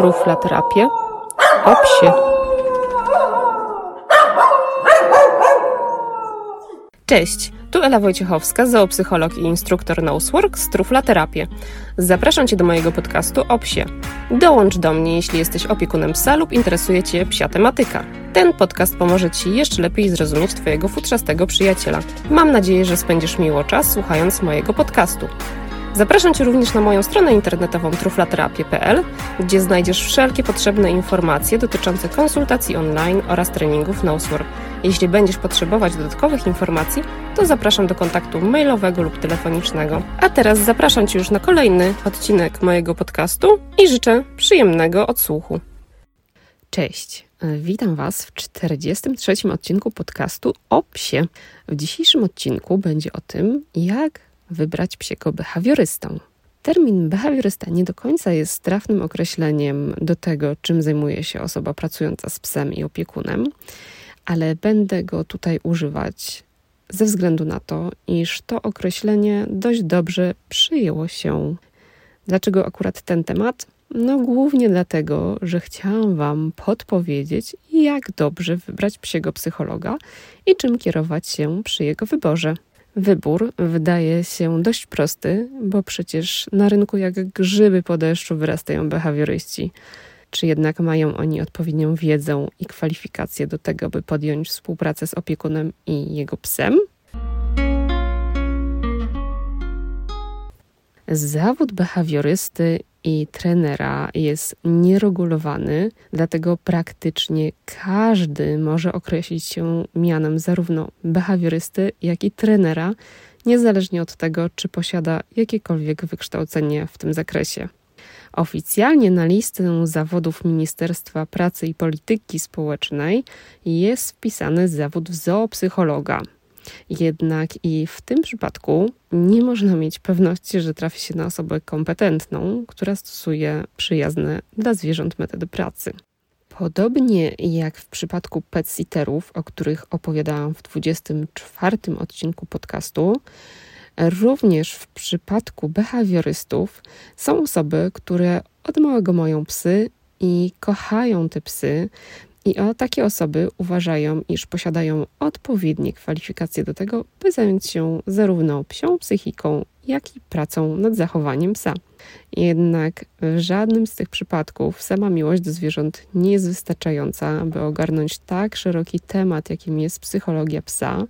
truflaterapię o psie. Cześć, tu Ela Wojciechowska, zoopsycholog i instruktor Nosework z Truflaterapię. Zapraszam Cię do mojego podcastu o psie. Dołącz do mnie, jeśli jesteś opiekunem psa lub interesuje Cię psia tematyka. Ten podcast pomoże Ci jeszcze lepiej zrozumieć Twojego futrzastego przyjaciela. Mam nadzieję, że spędzisz miło czas słuchając mojego podcastu. Zapraszam Cię również na moją stronę internetową truflaterapię.pl, gdzie znajdziesz wszelkie potrzebne informacje dotyczące konsultacji online oraz treningów Nosework. Jeśli będziesz potrzebować dodatkowych informacji, to zapraszam do kontaktu mailowego lub telefonicznego. A teraz zapraszam Cię już na kolejny odcinek mojego podcastu i życzę przyjemnego odsłuchu. Cześć, witam Was w 43. odcinku podcastu o psie. W dzisiejszym odcinku będzie o tym, jak wybrać psiego behawiorystę. Termin behawiorysta nie do końca jest trafnym określeniem do tego, czym zajmuje się osoba pracująca z psem i opiekunem, ale będę go tutaj używać ze względu na to, iż to określenie dość dobrze przyjęło się. Dlaczego akurat ten temat? No, głównie dlatego, że chciałam Wam podpowiedzieć, jak dobrze wybrać psiego psychologa i czym kierować się przy jego wyborze. Wybór wydaje się dość prosty, bo przecież na rynku jak grzyby po deszczu wyrastają behawioryści. Czy jednak mają oni odpowiednią wiedzę i kwalifikacje do tego, by podjąć współpracę z opiekunem i jego psem? Zawód behawiorysty i trenera jest nieregulowany, dlatego praktycznie każdy może określić się mianem zarówno behawiorysty, jak i trenera, niezależnie od tego, czy posiada jakiekolwiek wykształcenie w tym zakresie. Oficjalnie na listę zawodów Ministerstwa Pracy i Polityki Społecznej jest wpisany zawód zoopsychologa. Jednak i w tym przypadku nie można mieć pewności, że trafi się na osobę kompetentną, która stosuje przyjazne dla zwierząt metody pracy. Podobnie jak w przypadku pet-sitterów, o których opowiadałam w 24 odcinku podcastu, również w przypadku behawiorystów są osoby, które od małego mają psy i kochają te psy, i o takie osoby uważają, iż posiadają odpowiednie kwalifikacje do tego, by zająć się zarówno psią psychiką, jak i pracą nad zachowaniem psa. Jednak w żadnym z tych przypadków sama miłość do zwierząt nie jest wystarczająca, by ogarnąć tak szeroki temat, jakim jest psychologia psa,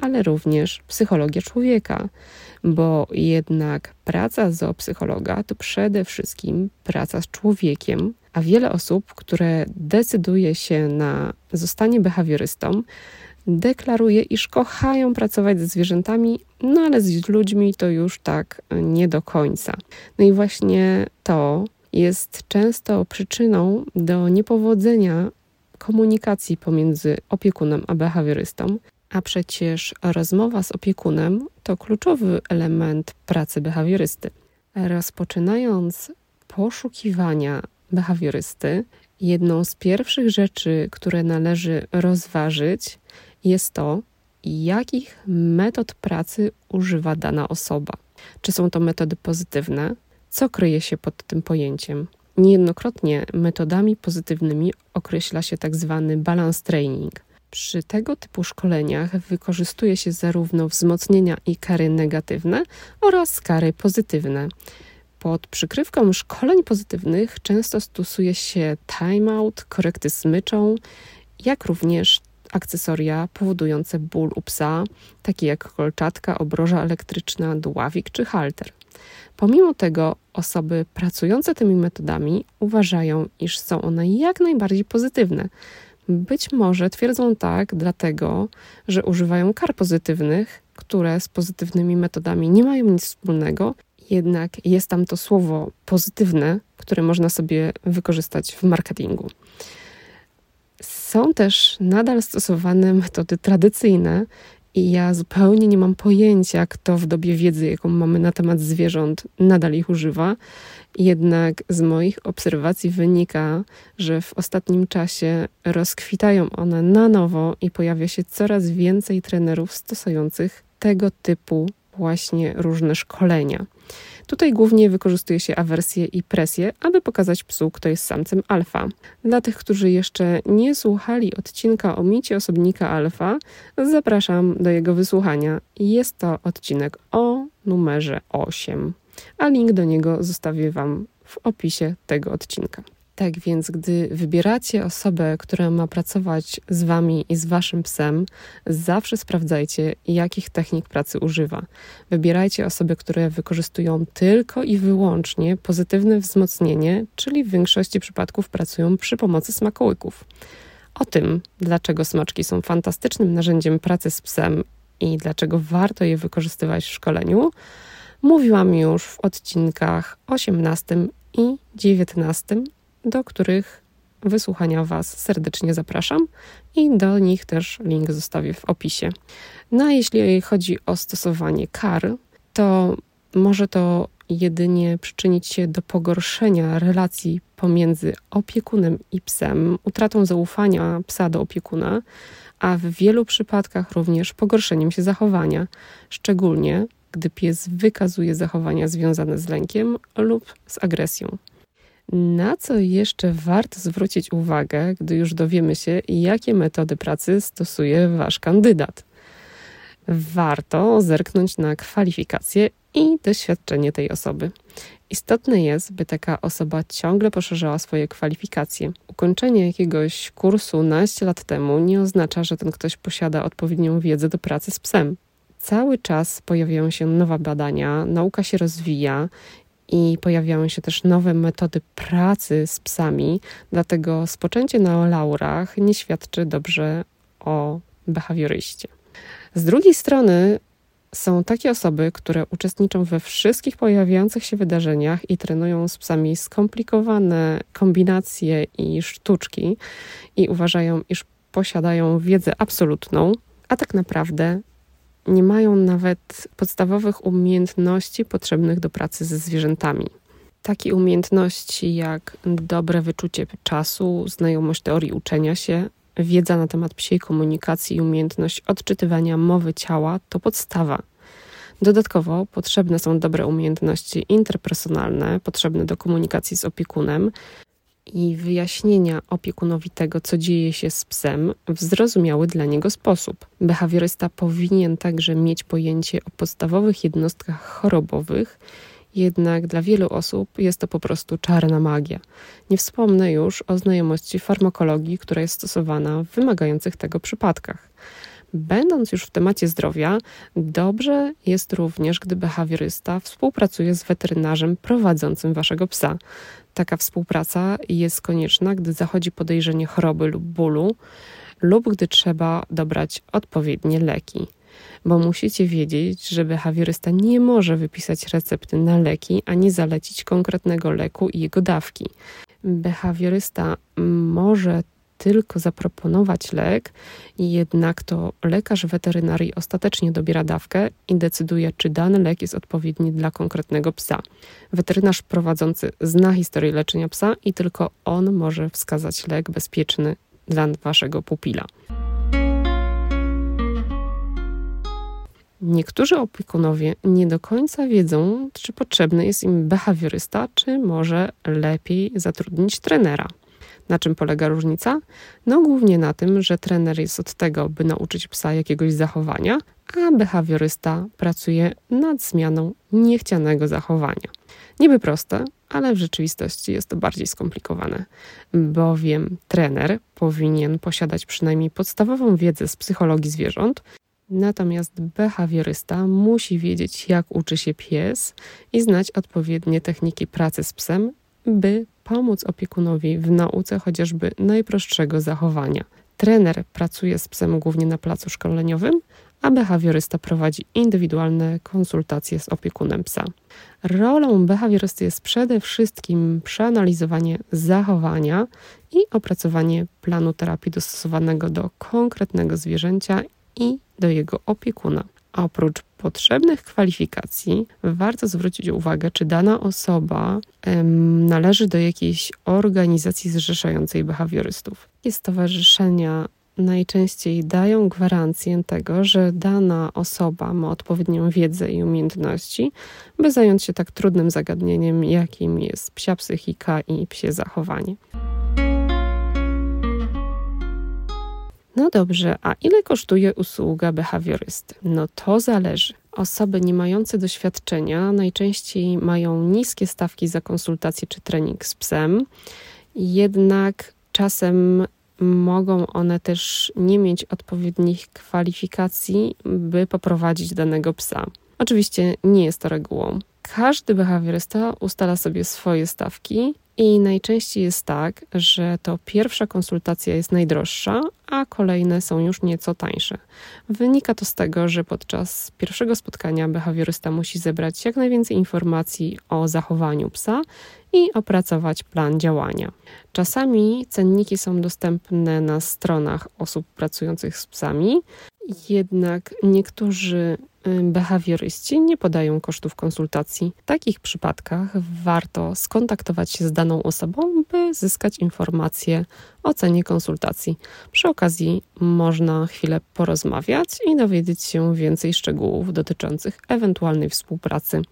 ale również psychologia człowieka, bo jednak praca zoopsychologa to przede wszystkim praca z człowiekiem, a wiele osób, które decyduje się na zostanie behawiorystą, deklaruje, iż kochają pracować ze zwierzętami, no ale z ludźmi to już tak nie do końca. No i właśnie to jest często przyczyną do niepowodzenia komunikacji pomiędzy opiekunem a behawiorystą, a przecież rozmowa z opiekunem to kluczowy element pracy behawiorysty. Rozpoczynając poszukiwania behawiorysty, jedną z pierwszych rzeczy, które należy rozważyć, jest to, jakich metod pracy używa dana osoba. Czy są to metody pozytywne? Co kryje się pod tym pojęciem? Niejednokrotnie metodami pozytywnymi określa się tak zwany balance training. Przy tego typu szkoleniach wykorzystuje się zarówno wzmocnienia i kary negatywne oraz kary pozytywne. Pod przykrywką szkoleń pozytywnych często stosuje się timeout, korekty smyczą, jak również akcesoria powodujące ból u psa, takie jak kolczatka, obroża elektryczna, dławik czy halter. Pomimo tego osoby pracujące tymi metodami uważają, iż są one jak najbardziej pozytywne. Być może twierdzą tak dlatego, że używają kar pozytywnych, które z pozytywnymi metodami nie mają nic wspólnego jednak jest tam to słowo pozytywne, które można sobie wykorzystać w marketingu. Są też nadal stosowane metody tradycyjne, i ja zupełnie nie mam pojęcia, kto w dobie wiedzy, jaką mamy na temat zwierząt, nadal ich używa. Jednak z moich obserwacji wynika, że w ostatnim czasie rozkwitają one na nowo i pojawia się coraz więcej trenerów stosujących tego typu właśnie różne szkolenia. Tutaj głównie wykorzystuje się awersję i presję, aby pokazać psu, kto jest samcem alfa. Dla tych, którzy jeszcze nie słuchali odcinka o micie osobnika alfa, zapraszam do jego wysłuchania. Jest to odcinek o numerze 8, a link do niego zostawię Wam w opisie tego odcinka. Tak więc, gdy wybieracie osobę, która ma pracować z wami i z waszym psem, zawsze sprawdzajcie, jakich technik pracy używa. Wybierajcie osoby, które wykorzystują tylko i wyłącznie pozytywne wzmocnienie, czyli w większości przypadków pracują przy pomocy smakołyków. O tym, dlaczego smaczki są fantastycznym narzędziem pracy z psem i dlaczego warto je wykorzystywać w szkoleniu, mówiłam już w odcinkach 18 i 19 do których wysłuchania Was serdecznie zapraszam i do nich też link zostawię w opisie. No a jeśli chodzi o stosowanie kar, to może to jedynie przyczynić się do pogorszenia relacji pomiędzy opiekunem i psem, utratą zaufania psa do opiekuna, a w wielu przypadkach również pogorszeniem się zachowania, szczególnie gdy pies wykazuje zachowania związane z lękiem lub z agresją. Na co jeszcze warto zwrócić uwagę, gdy już dowiemy się, jakie metody pracy stosuje Wasz kandydat? Warto zerknąć na kwalifikacje i doświadczenie tej osoby. Istotne jest, by taka osoba ciągle poszerzała swoje kwalifikacje. Ukończenie jakiegoś kursu naście lat temu nie oznacza, że ten ktoś posiada odpowiednią wiedzę do pracy z psem. Cały czas pojawiają się nowe badania, nauka się rozwija i pojawiają się też nowe metody pracy z psami, dlatego spoczęcie na laurach nie świadczy dobrze o behawioryście. Z drugiej strony są takie osoby, które uczestniczą we wszystkich pojawiających się wydarzeniach i trenują z psami skomplikowane kombinacje i sztuczki i uważają, iż posiadają wiedzę absolutną, a tak naprawdę nie mają nawet podstawowych umiejętności potrzebnych do pracy ze zwierzętami. Takie umiejętności jak dobre wyczucie czasu, znajomość teorii uczenia się, wiedza na temat psiej komunikacji i umiejętność odczytywania mowy ciała to podstawa. Dodatkowo potrzebne są dobre umiejętności interpersonalne, potrzebne do komunikacji z opiekunem, i wyjaśnienia opiekunowi tego, co dzieje się z psem, w zrozumiały dla niego sposób. Behawiorysta powinien także mieć pojęcie o podstawowych jednostkach chorobowych, jednak dla wielu osób jest to po prostu czarna magia. Nie wspomnę już o znajomości farmakologii, która jest stosowana w wymagających tego przypadkach. Będąc już w temacie zdrowia, dobrze jest również, gdy behawiorysta współpracuje z weterynarzem prowadzącym waszego psa. Taka współpraca jest konieczna, gdy zachodzi podejrzenie choroby lub bólu, lub gdy trzeba dobrać odpowiednie leki. Bo musicie wiedzieć, że behawiorysta nie może wypisać recepty na leki ani zalecić konkretnego leku i jego dawki. Behawiorysta może tylko zaproponować lek, jednak to lekarz weterynarii ostatecznie dobiera dawkę i decyduje, czy dany lek jest odpowiedni dla konkretnego psa. Weterynarz prowadzący zna historię leczenia psa i tylko on może wskazać lek bezpieczny dla waszego pupila. Niektórzy opiekunowie nie do końca wiedzą, czy potrzebny jest im behawiorysta, czy może lepiej zatrudnić trenera. Na czym polega różnica? No głównie na tym, że trener jest od tego, by nauczyć psa jakiegoś zachowania, a behawiorysta pracuje nad zmianą niechcianego zachowania. Niby proste, ale w rzeczywistości jest to bardziej skomplikowane, bowiem trener powinien posiadać przynajmniej podstawową wiedzę z psychologii zwierząt, Natomiast behawiorysta musi wiedzieć, jak uczy się pies i znać odpowiednie techniki pracy z psem, by pomóc opiekunowi w nauce chociażby najprostszego zachowania. Trener pracuje z psem głównie na placu szkoleniowym, a behawiorysta prowadzi indywidualne konsultacje z opiekunem psa. Rolą behawiorysty jest przede wszystkim przeanalizowanie zachowania i opracowanie planu terapii dostosowanego do konkretnego zwierzęcia i do jego opiekuna. Oprócz potrzebnych kwalifikacji warto zwrócić uwagę, czy dana osoba należy do jakiejś organizacji zrzeszającej behawiorystów. Takie stowarzyszenia najczęściej dają gwarancję tego, że dana osoba ma odpowiednią wiedzę i umiejętności, by zająć się tak trudnym zagadnieniem, jakim jest psia psychika i psie zachowanie. No dobrze, a ile kosztuje usługa behawiorysty? No to zależy. Osoby nie mające doświadczenia najczęściej mają niskie stawki za konsultację czy trening z psem, jednak czasem mogą one też nie mieć odpowiednich kwalifikacji, by poprowadzić danego psa. Oczywiście nie jest to regułą. Każdy behawiorysta ustala sobie swoje stawki i najczęściej jest tak, że to pierwsza konsultacja jest najdroższa, a kolejne są już nieco tańsze. Wynika to z tego, że podczas pierwszego spotkania behawiorysta musi zebrać jak najwięcej informacji o zachowaniu psa i opracować plan działania. Czasami cenniki są dostępne na stronach osób pracujących z psami, jednak niektórzy behawioryści nie podają kosztów konsultacji. W takich przypadkach warto skontaktować się z daną osobą, by zyskać informacje o cenie konsultacji. Przy okazji można chwilę porozmawiać i dowiedzieć się więcej szczegółów dotyczących ewentualnej współpracy.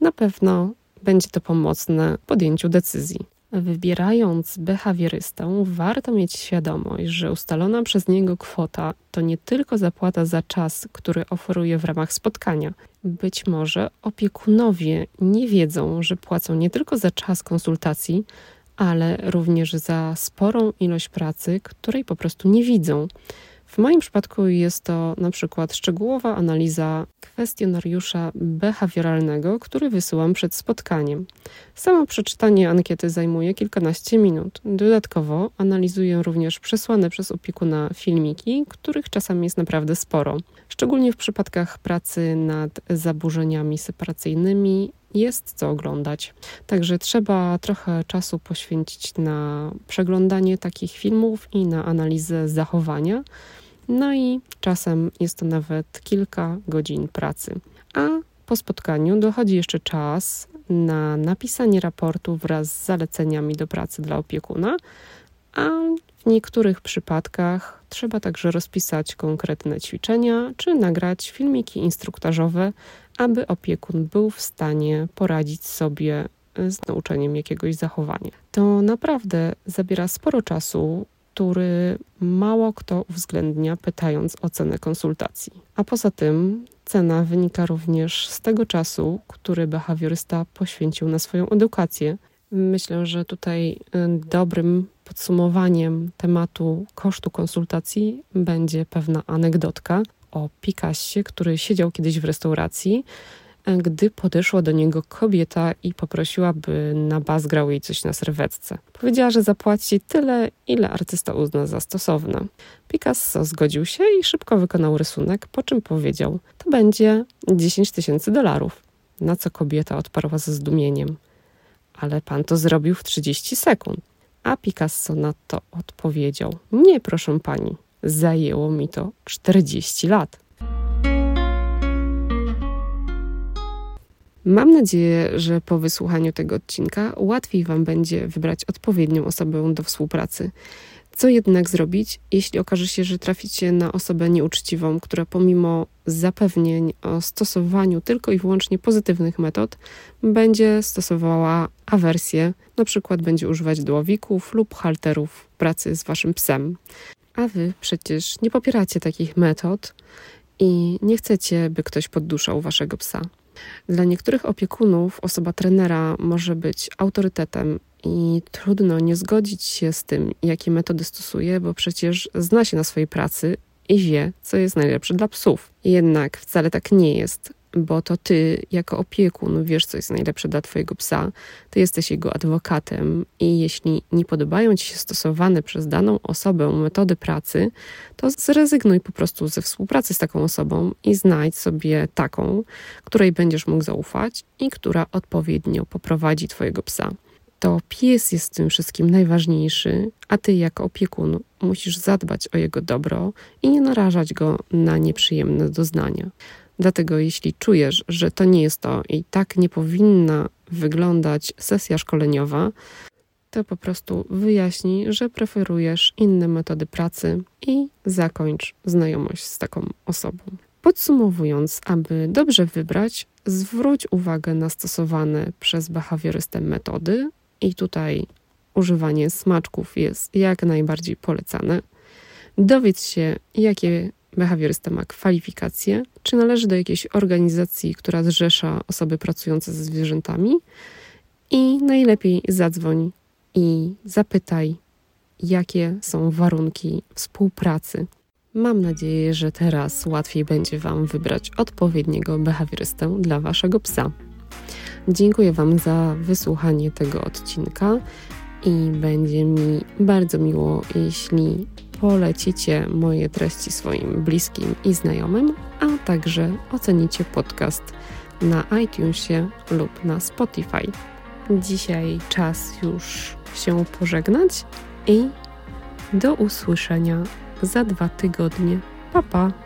Na pewno będzie to pomocne w podjęciu decyzji. Wybierając behawiorystę, warto mieć świadomość, że ustalona przez niego kwota to nie tylko zapłata za czas, który oferuje w ramach spotkania. Być może opiekunowie nie wiedzą, że płacą nie tylko za czas konsultacji, ale również za sporą ilość pracy, której po prostu nie widzą. W moim przypadku jest to na przykład szczegółowa analiza kwestionariusza behawioralnego, który wysyłam przed spotkaniem. Samo przeczytanie ankiety zajmuje kilkanaście minut. Dodatkowo analizuję również przesłane przez opiekuna filmiki, których czasami jest naprawdę sporo. Szczególnie w przypadkach pracy nad zaburzeniami separacyjnymi jest co oglądać. Także trzeba trochę czasu poświęcić na przeglądanie takich filmów i na analizę zachowania. No i czasem jest to nawet kilka godzin pracy. A po spotkaniu dochodzi jeszcze czas na napisanie raportu wraz z zaleceniami do pracy dla opiekuna, a w niektórych przypadkach trzeba także rozpisać konkretne ćwiczenia czy nagrać filmiki instruktażowe, aby opiekun był w stanie poradzić sobie z nauczeniem jakiegoś zachowania. To naprawdę zabiera sporo czasu, który mało kto uwzględnia, pytając o cenę konsultacji. A poza tym cena wynika również z tego czasu, który behawiorysta poświęcił na swoją edukację. Myślę, że tutaj y, dobrym podsumowaniem tematu kosztu konsultacji będzie pewna anegdotka o Picassie, który siedział kiedyś w restauracji gdy podeszła do niego kobieta i poprosiła, by na bas grał jej coś na serwetce. Powiedziała, że zapłaci tyle, ile artysta uzna za stosowne. Picasso zgodził się i szybko wykonał rysunek, po czym powiedział: To będzie 10 tysięcy dolarów. Na co kobieta odparła ze zdumieniem: Ale pan to zrobił w 30 sekund. A Picasso na to odpowiedział: Nie, proszę pani, zajęło mi to 40 lat. Mam nadzieję, że po wysłuchaniu tego odcinka łatwiej Wam będzie wybrać odpowiednią osobę do współpracy. Co jednak zrobić, jeśli okaże się, że traficie na osobę nieuczciwą, która pomimo zapewnień o stosowaniu tylko i wyłącznie pozytywnych metod, będzie stosowała awersję, na przykład będzie używać dłowików lub halterów pracy z Waszym psem. A Wy przecież nie popieracie takich metod i nie chcecie, by ktoś podduszał Waszego psa. Dla niektórych opiekunów osoba trenera może być autorytetem i trudno nie zgodzić się z tym, jakie metody stosuje, bo przecież zna się na swojej pracy i wie, co jest najlepsze dla psów. Jednak wcale tak nie jest bo to ty, jako opiekun, wiesz, co jest najlepsze dla twojego psa, ty jesteś jego adwokatem i jeśli nie podobają ci się stosowane przez daną osobę metody pracy, to zrezygnuj po prostu ze współpracy z taką osobą i znajdź sobie taką, której będziesz mógł zaufać i która odpowiednio poprowadzi twojego psa. To pies jest w tym wszystkim najważniejszy, a ty, jako opiekun, musisz zadbać o jego dobro i nie narażać go na nieprzyjemne doznania. Dlatego jeśli czujesz, że to nie jest to i tak nie powinna wyglądać sesja szkoleniowa, to po prostu wyjaśnij, że preferujesz inne metody pracy i zakończ znajomość z taką osobą. Podsumowując, aby dobrze wybrać, zwróć uwagę na stosowane przez behawiorystę metody i tutaj używanie smaczków jest jak najbardziej polecane. Dowiedz się, jakie behawiorysta ma kwalifikacje, czy należy do jakiejś organizacji, która zrzesza osoby pracujące ze zwierzętami i najlepiej zadzwoń i zapytaj, jakie są warunki współpracy. Mam nadzieję, że teraz łatwiej będzie Wam wybrać odpowiedniego behawiorystę dla Waszego psa. Dziękuję Wam za wysłuchanie tego odcinka i będzie mi bardzo miło, jeśli polecicie moje treści swoim bliskim i znajomym, a także ocenicie podcast na iTunesie lub na Spotify. Dzisiaj czas już się pożegnać i do usłyszenia za dwa tygodnie. Pa, pa.